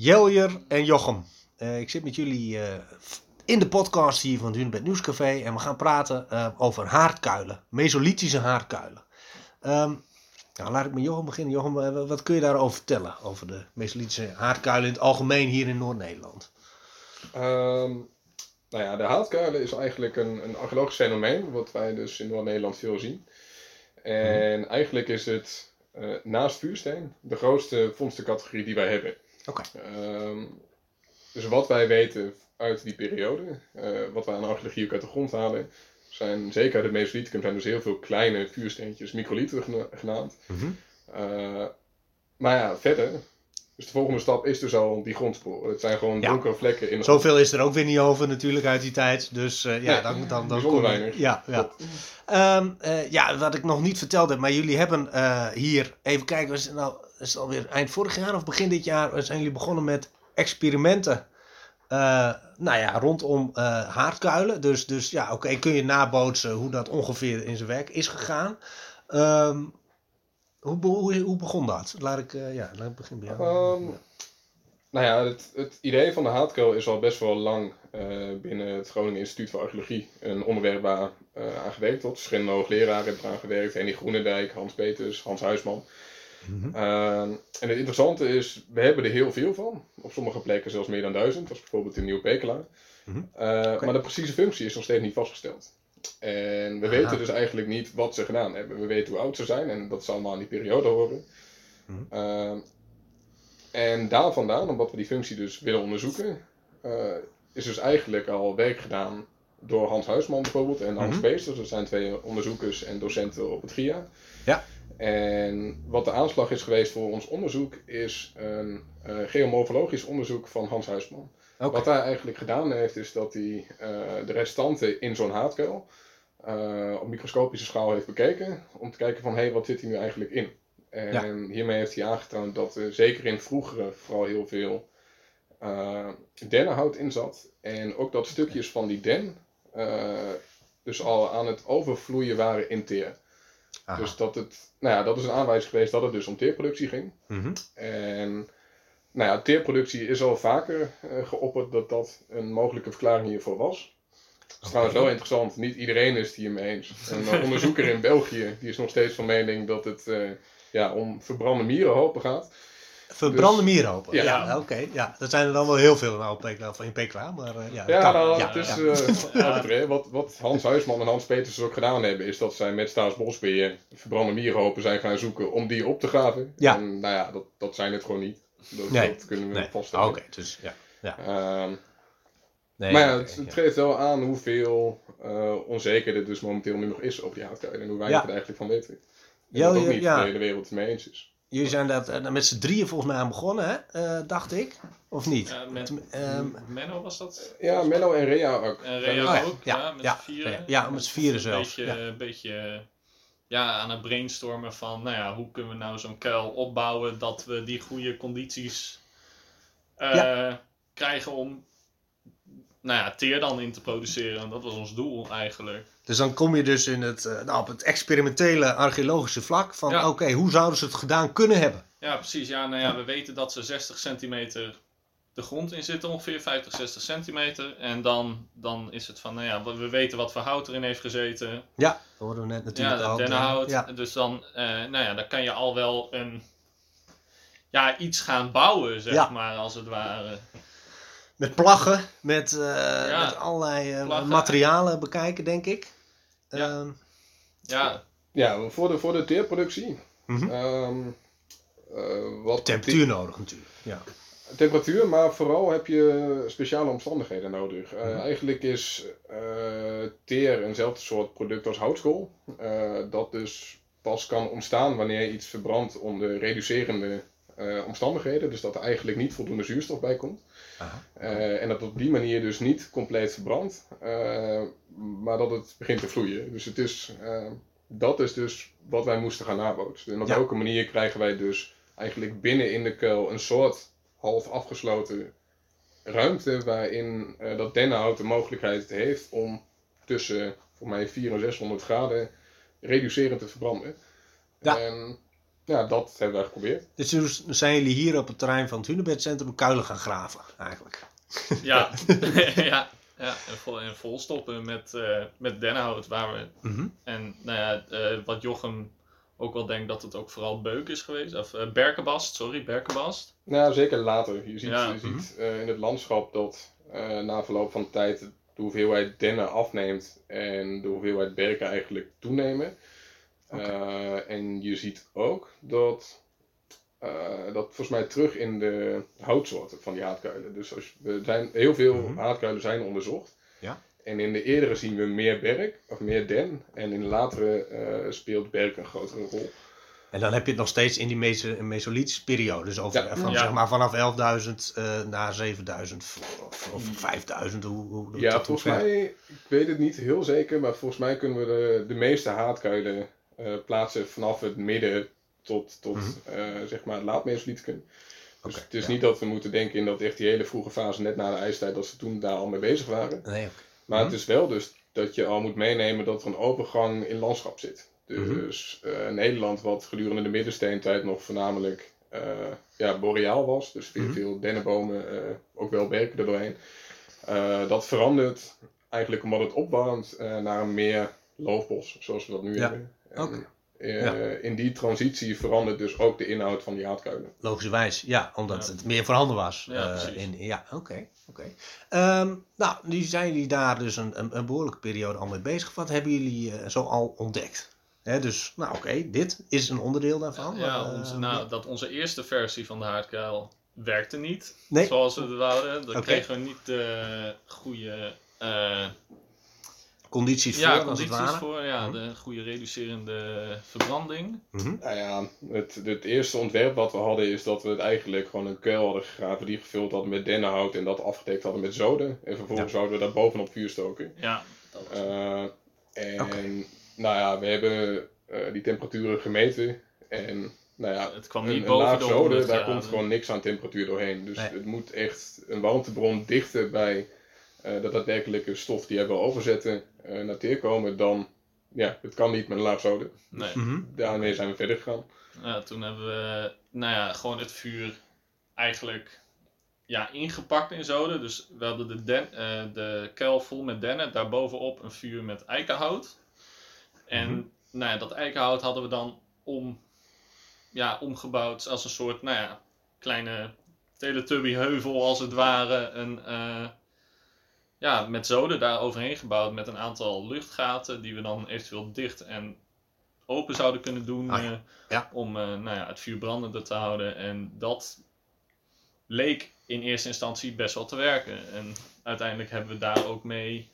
Jeljer en Jochem. Uh, ik zit met jullie uh, in de podcast hier van Hunebed Nieuwscafé en we gaan praten uh, over haardkuilen, mesolithische haardkuilen. Um, nou, laat ik met Jochem beginnen. Jochem, wat kun je daarover vertellen? Over de mesolithische haardkuilen in het algemeen hier in Noord-Nederland? Um, nou ja, de haardkuilen is eigenlijk een, een archeologisch fenomeen, wat wij dus in Noord-Nederland veel zien. En mm. eigenlijk is het naast vuursteen de grootste vondstencategorie die wij hebben. Oké. Ehm, dus wat wij weten uit die periode, uh, wat wij aan archeologie ook uit de grond halen, zijn zeker de Mesolithicum zijn dus heel veel kleine vuursteentjes, microliteren genaamd. Mm maar ja, verder, dus de volgende stap is dus al die grondsporen. Het zijn gewoon donkere vlekken in. Zoveel is er ook weer niet over natuurlijk uit die tijd. Dus uh, ja, dan, dan, dan kom weinig. Ja, ja. Um, uh, ja, wat ik nog niet verteld heb, maar jullie hebben hier, even kijken, was het nou, is het alweer eind vorig jaar of begin dit jaar, zijn jullie begonnen met experimenten. nou ja, rondom haardkuilen. Dus, dus ja, oké, kun je nabootsen hoe dat ongeveer in zijn werk is gegaan. Um, hoe, hoe, begon dat? Laat ik, uh, ja, laat ik beginnen bij. Um, nou ja, het, het, idee van de haatkuil is al best wel lang binnen het Groningen Instituut voor Archeologie een onderwerp waar aan gewerkt wordt. Verschillende hoogleraren hebben eraan gewerkt. Henny Groenendijk, Hans Peters, Hans Huisman. Mm -hmm. uh, en het interessante is, we hebben er heel veel van. Op sommige plekken zelfs meer dan duizend. zoals bijvoorbeeld in Nieuw-Pekela. Mm -hmm. okay. Maar de precieze functie is nog steeds niet vastgesteld. En we weten dus eigenlijk niet wat ze gedaan hebben. We weten hoe oud ze zijn en dat zal allemaal in die periode horen. Mhm. Uh, en daar vandaan, omdat we die functie dus willen onderzoeken, uh, is dus eigenlijk al werk gedaan door Hans Huisman bijvoorbeeld en Hans Peesters. Dat zijn twee onderzoekers en docenten op het GIA. Ja. En wat de aanslag is geweest voor ons onderzoek is een uh, geomorfologisch onderzoek van Hans Huisman. Okay. Wat hij eigenlijk gedaan heeft, is dat hij uh, de restanten in zo'n haatkuil uh, op microscopische schaal heeft bekeken. Om te kijken van, hé, hey, wat zit hier nu eigenlijk in? En ja. hiermee heeft hij aangetoond dat er zeker in vroegere vooral heel veel uh, dennenhout in zat. En ook dat stukjes van die den dus al aan het overvloeien waren in teer. Aha. Dus dat het, nou ja, dat is een aanwijzing geweest dat het dus om teerproductie ging. Mm -hmm. En nou ja, teerproductie is al vaker uh, geopperd dat dat een mogelijke verklaring hiervoor was. Dat is okay. trouwens wel interessant, niet iedereen is het hiermee eens. Een onderzoeker in België die is nog steeds van mening dat het uh, ja, om verbrande mierenhopen gaat. Verbrande dus, mierenhopen? Ja, ja oké. Okay. Ja, dat zijn er dan wel heel veel in PKW, maar uh, ja. Ja, nou, ja, ja. wat, wat Hans Huisman en Hans Peters ook gedaan hebben, is dat zij met Staatsbosbeheer verbrande mierenhopen zijn gaan zoeken om die op te graven. Ja. En nou ja, dat, dat zijn het gewoon niet. Dat, nee. dat kunnen we nee. vaststellen. Oké, okay, dus ja. ja. Um, nee, maar ja, okay, het, geeft wel aan hoeveel uh, onzeker er dus momenteel nu nog is op die haatkuilen en hoe weinig Ja. er eigenlijk van weten. En Ja, dat ook niet de hele wereld het mee eens is. Jullie zijn dat uh, met z'n drieën volgens mij aan begonnen, hè? Uh, dacht ik. Of niet? Ja, met um, Menno was dat? Ja, Menno en Rea ook. En Rea Oh ja, ook, ja, ja, met ja, z'n vieren. ja, met z'n vieren Een zelfs, beetje, ja. een beetje ja, aan het brainstormen van, nou ja, hoe kunnen we nou zo'n kuil opbouwen dat we die goede condities eh, Ja. krijgen om, nou ja, teer dan in te produceren. Dat was ons doel eigenlijk. Dus dan kom je dus in het, uh, nou, op het experimentele archeologische vlak van, Ja. oké, hoe zouden ze het gedaan kunnen hebben? Ja, precies. Ja, nou ja, we weten dat ze 60 centimeter de grond in zitten, ongeveer 50, 60 centimeter. En dan, dan is het van, nou ja, we weten wat voor hout erin heeft gezeten. Ja, dat hoorden we net natuurlijk ja, al. dennenhout. Ja. Dus dan, eh, nou ja, dan kan je al wel een, ja, iets gaan bouwen, zeg Ja. maar, als het ware. Met plaggen, met, uh, Ja, met allerlei uh, materialen bekijken, denk ik. Ja. Ehm, Ja, Ja, voor de, voor de teerproductie. ehm, eh, wat Temperatuur nodig natuurlijk. Ja. Temperatuur, maar vooral heb je speciale omstandigheden nodig. Uh, Mhm. Eigenlijk is uh, teer eenzelfde soort product als houtskool. Uh, dat dus pas kan ontstaan wanneer iets verbrandt onder reducerende uh, omstandigheden. Dus dat er eigenlijk niet voldoende zuurstof bij komt. Aha. Uh, en dat op die manier dus niet compleet verbrandt, uh, maar dat het begint te vloeien. Dus het is, uh, dat is dus wat wij moesten gaan nabootsen. En op Ja. welke manier krijgen wij dus eigenlijk binnen in de kuil een soort half afgesloten ruimte waarin uh, dat dennenhout de mogelijkheid heeft om tussen voor mij 400 en 600 graden reducerend te verbranden. Ja. En ja, dat hebben wij geprobeerd. Dus toen zijn jullie hier op het terrein van het Hunebedcentrum kuilen gaan graven, eigenlijk. Ja, ja, ja en, vol, en volstoppen met, eh met dennenhout. Waar we, Mhm. en nou ja, eh, wat Jochem ook wel denkt dat het ook vooral beuk is geweest. Of eh, berkenbast, sorry, berkenbast. Nou, zeker later. Je ziet, Ja. je ziet eh, in het landschap dat eh, na verloop van tijd de hoeveelheid dennen afneemt en de hoeveelheid berken eigenlijk toenemen. Eh, en je ziet ook dat eh, dat volgens mij terug in de houtsoorten van die haatkuilen. Dus als we zijn, heel veel haatkuilen zijn onderzocht. Ja. En in de eerdere zien we meer berk, of meer den. En in de latere eh, speelt berk een grotere rol. En dan heb je het nog steeds in die meso Mesolithische periode. Dus over, Ja. van, Ja. zeg maar vanaf 11.000 eh, naar 7.000 of, of, of 5.000. Hoe, hoe, Ja, dat volgens mij, ik weet het niet heel zeker, maar volgens mij kunnen we de, de meeste haatkuilen eh, plaatsen vanaf het midden tot, tot Mhm. eh, zeg maar het laat-Mesolithicum. Dus het is ja. niet dat we moeten denken in dat echt die hele vroege fase net na de ijstijd, dat ze toen daar al mee bezig waren. Nee. Maar Mhm. het is wel dus dat je al moet meenemen dat er een overgang in landschap zit. Mhm. Dus eh, Nederland, wat gedurende de middensteentijd nog voornamelijk eh, ja, boreaal was, dus veel, Mhm. veel dennenbomen, ook wel berken er doorheen. Eh, dat verandert eigenlijk omdat het opwarmt naar een meer loofbos, zoals we dat nu Ja. hebben. En, Oké. Eh, Ja. In die transitie verandert dus ook de inhoud van die haatkuilen. Logischerwijs, ja, omdat Ja. het meer voorhanden was. Ja, eh, in, ja, oké. oké. Ehm, nou, nu zijn jullie daar dus een, een, een behoorlijke periode al mee bezig. Wat hebben jullie eh, zo al ontdekt? Hè, dus, nou oké, dit is een onderdeel daarvan. Ja, onze, nou, dat onze eerste versie van de haardkuil werkte niet. Nee. Zoals we het wouden. Dan kregen we niet de goede condities ja, voor, als het condities ware. voor. Ja, de goede reducerende verbranding. Mhm. Nou ja, het, het eerste ontwerp wat we hadden is dat we het eigenlijk gewoon een kuil hadden gegraven die gevuld hadden met dennenhout en dat afgedekt hadden met zoden. En vervolgens zouden we daar bovenop vuur stoken. Ja, dat was Eh, en nou ja, we hebben eh, die temperaturen gemeten en nou ja, het kwam een, niet een boven laag de zoden, 100 daar komt gewoon niks aan temperatuur doorheen. Dus Nee. het moet echt een warmtebron dichter bij eh de daadwerkelijke stof die we overzetten eh naar teer komen dan, ja, het kan niet met een laag zoden. Nee. Mhm. Daarmee zijn we verder gegaan. Ja, toen hebben we nou ja, gewoon het vuur eigenlijk ja, ingepakt in zoden. Dus we hadden de, den, eh, de kuil vol met dennen, daarbovenop een vuur met eikenhout. En Mhm. nou ja, dat eikenhout hadden we dan om, ja, omgebouwd als een soort nou ja, kleine Teletubby-heuvel als het ware. Een, eh, ja, met zoden daar overheen gebouwd met een aantal luchtgaten die we dan eventueel dicht en open zouden kunnen doen. Ah, ja. eh, Ja. om eh, nou ja, het vuur brandende te houden. En dat leek in eerste instantie best wel te werken. En uiteindelijk hebben we daar ook mee,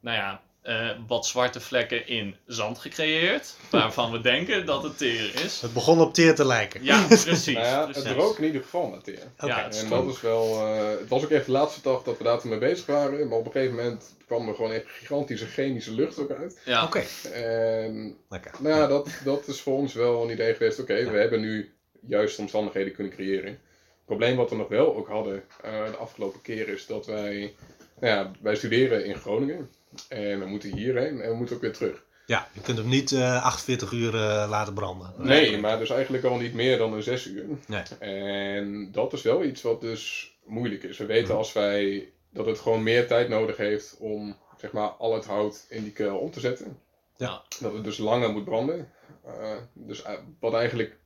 nou ja, eh, wat zwarte vlekken in zand gecreëerd. Waarvan we denken dat het teer is. Het begon op teer te lijken. Ja, precies. Nou ja, precies. het rook in ieder geval naar teer. Ja, het En dat is wel, eh, het was ook echt de laatste dag dat we daar toen mee bezig waren. Maar op een gegeven moment kwam er gewoon echt gigantische chemische lucht ook uit. Ja, Oké, En lekker. nou ja, dat, dat is voor ons wel een idee geweest. Oké, we hebben nu juiste omstandigheden kunnen creëren. Het probleem wat we nog wel ook hadden eh, de afgelopen keer is dat wij, nou ja, wij studeren in Groningen. En we moeten hierheen en we moeten ook weer terug. Ja, je kunt hem niet eh 48 uur eh, laten branden. Nee, maar dus eigenlijk al niet meer dan een zes uur. Nee. En dat is wel iets wat dus moeilijk is. We weten Mhm. als wij dat het gewoon meer tijd nodig heeft om zeg maar al het hout in die kuil om te zetten. Ja. Dat het dus langer moet branden. Eh, dus eh, wat eigenlijk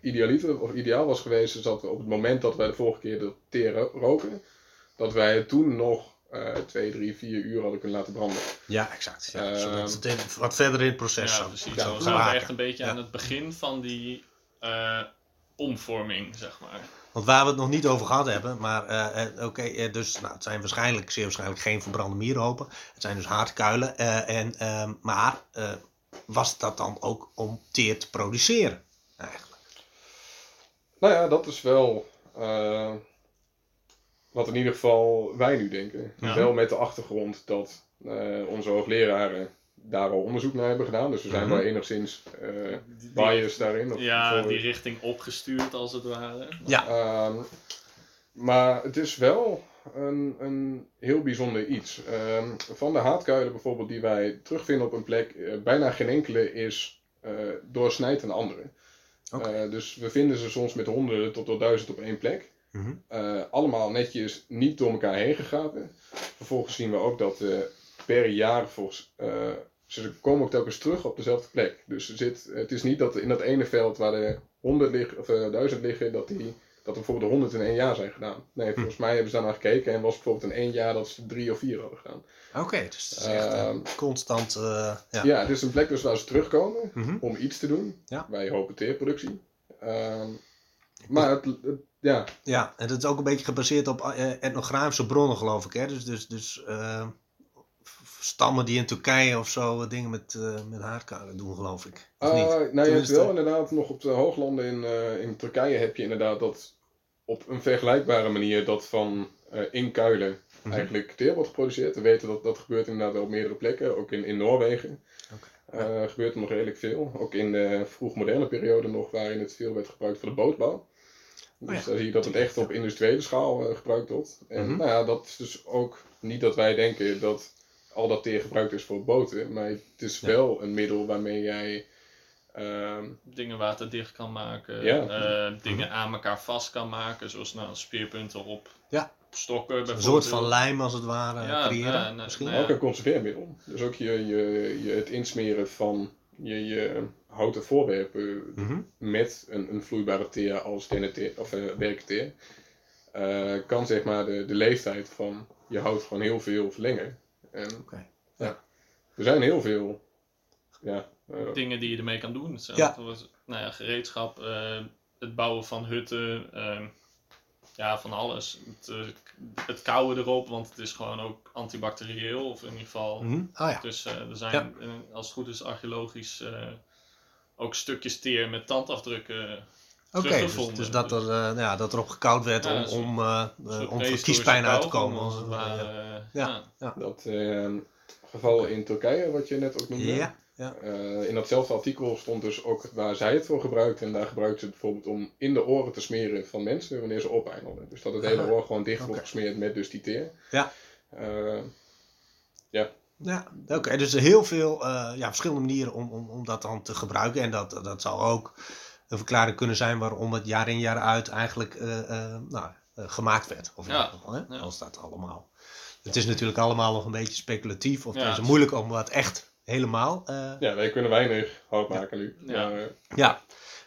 idealiter of ideaal was geweest, is dat we op het moment dat wij de vorige keer de teer ro- roken, dat wij het toen nog eh 2, 3, 4 uur hadden kunnen laten branden. Ja, exact. Ja, Ehm, zodat het in- wat verder in het proces ja zou precies. Zou zijn we raken. echt een beetje Ja. aan het begin van die eh, omvorming, zeg maar. Want waar we het nog niet over gehad hebben, maar eh, oké, eh, dus nou, het zijn waarschijnlijk, zeer waarschijnlijk geen verbrande mierenhopen. Het zijn dus haardkuilen. eh, en, ehm, maar eh, was dat dan ook om teer te produceren? Eigenlijk. Nou ja, dat is wel eh, wat in ieder geval wij nu denken. Ja. Wel met de achtergrond dat eh, onze hoogleraren daar al onderzoek naar hebben gedaan. Dus we zijn Mhm. wel enigszins eh die- biased daarin. Of ja, die richting opgestuurd als het ware. Ja. Ehm, maar het is wel een, een heel bijzonder iets. Ehm, van de haatkuilen bijvoorbeeld die wij terugvinden op een plek, eh, bijna geen enkele is eh doorsnijd een andere. Oké. Eh, dus we vinden ze soms met honderden tot wel duizend op één plek. Mhm. Eh, allemaal netjes niet door elkaar heen gegapen. Vervolgens zien we ook dat eh, per jaar volgens, eh, ze komen ook telkens terug op dezelfde plek. Dus er zit, het is niet dat in dat ene veld waar er 100 liggen, of 1000 liggen, dat, die, dat er bijvoorbeeld de 100 in één jaar zijn gedaan. Nee, volgens mij hebben ze daar naar gekeken en was bijvoorbeeld in één jaar dat ze drie of vier hadden gedaan. Oké, dus het is echt eh, Ehm, constant. eh, ja. Ja, het is een plek dus waar ze terugkomen Mhm. om iets te doen. Ja. Wij hopen teerproductie. Ehm, maar het, het- ja, Ja, en het is ook een beetje gebaseerd op eh, etnografische bronnen, geloof ik. Hè? Dus, dus, dus eh, stammen die in Turkije of zo eh, dingen met, eh met haardkuilen doen, geloof ik. Of Uh, niet? nou, je hebt Tenminste- wel inderdaad nog op de hooglanden in, eh, in Turkije heb je inderdaad dat op een vergelijkbare manier dat van eh, in kuilen Mhm. eigenlijk teer wordt geproduceerd. We weten dat dat gebeurt inderdaad wel op meerdere plekken, ook in, in Noorwegen. Eh, gebeurt er nog redelijk veel. Ook in de vroeg-moderne periode nog, waarin het veel werd gebruikt voor de bootbouw. Dus Oh ja. daar zie je dat het echt op industriële schaal eh, gebruikt wordt. En Mhm. nou ja, dat is dus ook niet dat wij denken dat al dat teer gebruikt is voor boten. Maar het is Ja. wel een middel waarmee jij ehm, Dingen waterdicht kan maken, Ja. eh, dingen aan elkaar vast kan maken, zoals nou, speerpunten op Ja. stokken Een soort van lijm, als het ware, Ja, creëren. misschien. nee. ook een conserveermiddel. Dus ook je, je, je, het insmeren van je, je houten voorwerpen Mhm. met een, een vloeibare teer als denneteer, of eh werkteer, eh, kan zeg maar de, de leeftijd van je hout gewoon heel veel verlengen. En Oké. er zijn heel veel ja, eh, Dingen die je ermee kan doen. Zo, Ja. Nou ja, gereedschap, eh, het bouwen van hutten, eh, ja, van alles. Het, eh, het kouwen erop, want het is gewoon ook antibacterieel, of in ieder geval Mhm. Ah ja. Dus eh, er zijn, Ja. eh, als het goed is, archeologisch eh, ook stukjes teer met tandafdrukken. Oké, dus, teruggevonden. dus dat, er, eh, nou ja, dat erop gekoud werd Ja, om, om, eh, eh, om voor kiespijn uit te komen. als het ware. eh, Ja. ja. dat eh, geval in Turkije, wat je net ook noemde. Ja, ja. Eh, in datzelfde artikel stond dus ook waar zij het voor gebruikten. En daar gebruikten ze het bijvoorbeeld om in de oren te smeren van mensen wanneer ze opeindelden. Dus dat het hele oor gewoon dicht wordt gesmeerd met dus die teer. Ja. Eh, Ja, oké. dus er heel veel eh, ja, verschillende manieren om, om, om dat dan te gebruiken. En dat, dat zou ook een verklaring kunnen zijn waarom het jaar in jaar uit eigenlijk eh, eh, nou, gemaakt werd. Of in Ja, ieder geval, hè? ja. Als dat allemaal. Het is natuurlijk allemaal nog een beetje speculatief. Of Ja, het is het- moeilijk om wat echt helemaal. eh, ja, wij kunnen weinig hout maken nu. Ja. Ja,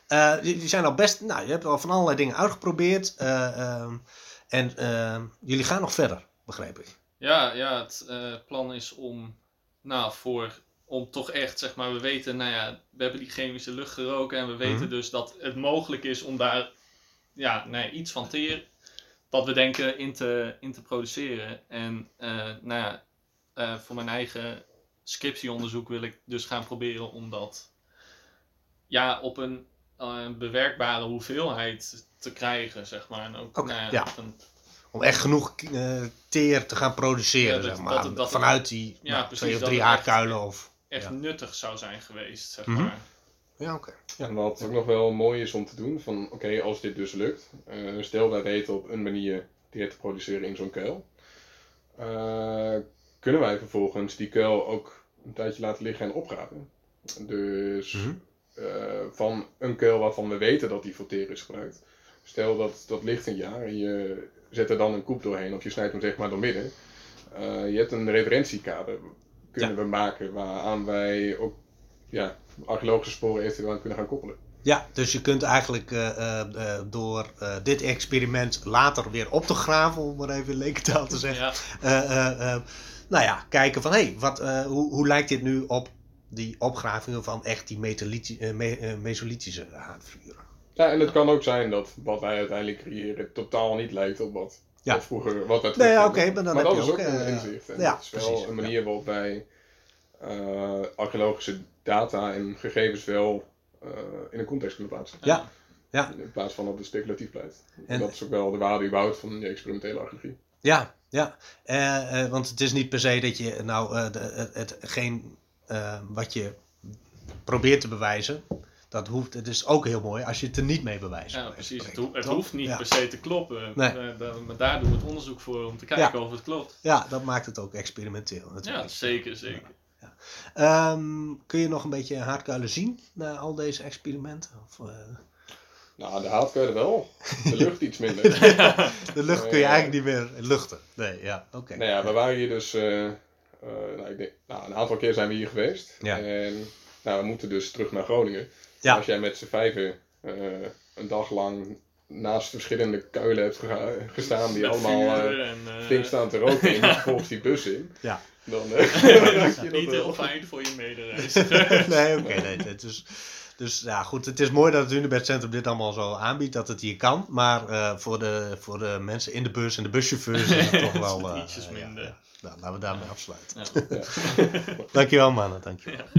Eh, die zijn al best. Nou, je hebt al van allerlei dingen uitgeprobeerd. eh, ehm, en ehm, jullie gaan nog verder, begreep ik. Ja, ja, het eh, plan is om, nou, voor, om toch echt, zeg maar, we weten, nou ja, we hebben die chemische lucht geroken en we weten Mhm. dus dat het mogelijk is om daar, ja, nee, iets van teer, wat we denken, in te, in te produceren. En, eh, nou ja, eh, voor mijn eigen scriptieonderzoek wil ik dus gaan proberen om dat, ja, op een bewerkbare hoeveelheid te krijgen, zeg maar. En ook, nou ja, ja. dat een- Om echt genoeg eh, teer te gaan produceren, Ja, dat- zeg maar. dat dat Vanuit die Ja, nou, precies, twee of drie haarkuilen. Of... echt Ja. nuttig zou zijn geweest, zeg Mhm. maar. Ja, oké. En wat ook nog wel mooi is om te doen, van oké, als dit dus lukt, eh, stel wij weten op een manier teer te produceren in zo'n kuil, eh, kunnen wij vervolgens die kuil ook een tijdje laten liggen en opgraven. Dus Mhm. eh, van een kuil waarvan we weten dat die voor teer is gebruikt. Stel dat dat ligt een jaar en je zet er dan een koep doorheen of je snijdt hem zeg maar door midden. Eh, je hebt een referentiekader kunnen we maken waaraan wij ook ja, archeologische sporen eventueel aan kunnen gaan koppelen. Ja, dus je kunt eigenlijk eh, eh, eh, door eh, dit experiment later weer op te graven, om maar even in lekentaal te zeggen. Ja, eh, eh, eh, nou ja, kijken van hé, hey, wat, eh, hoe, hoe lijkt dit nu op die opgravingen van echt die me- mesolithische haardvuren? Ja, en het kan ook zijn dat wat wij uiteindelijk creëren totaal niet lijkt op wat, Ja. vroeger wat wij Nee, ja, oké, maar dan heb dat je is ook, ook een eh, inzicht. En ja, dat is wel precies, een manier waarop wij eh, archeologische data en gegevens wel eh, in een context kunnen plaatsen. Ja. Ja. In plaats van dat het speculatief blijft. En dat is ook wel de waarde überhaupt van je experimentele archeologie. Ja, ja. Want het is niet per se dat je nou de, het, het- geen eh, wat je probeert te bewijzen. Dat hoeft, het is ook heel mooi als je het er niet mee bewijst. ja precies. Het, ho- hoeft niet Ja. per se te kloppen. Nee. Eh, maar daar doen we het onderzoek voor om te kijken of het klopt. Ja, dat maakt het ook experimenteel. natuurlijk. Ja, zeker, zeker. Ehm, kun je nog een beetje haardkuilen zien na al deze experimenten? Of, eh, Nou, de er wel. De lucht iets minder. De lucht kun je eigenlijk niet meer luchten. Nee, ja, oké. Nou ja, we waren hier dus, eh, eh, nou, ik denk, nou, een aantal keer zijn we hier geweest. Ja. En nou, we moeten dus terug naar Groningen. Ja. Als jij met z'n vijven eh, een dag lang naast verschillende kuilen hebt gestaan die Met allemaal eh, vuur en, eh, flink staan te roken en volgens die bus in, Ja. dan eh, raak je dat Niet heel wel. fijn voor je medereiziger. nee, oké. nee, nee, dus, dus ja, goed. Het is mooi dat het Unibed Centrum dit allemaal zo aanbiedt, dat het hier kan. Maar eh, voor, de, voor de mensen in de bus en de buschauffeurs is het toch wel... eh, Ietsjes eh, ja, minder. ja. Nou, laten we daarmee afsluiten. Ja. Ja. Dankjewel, mannen. Dankjewel.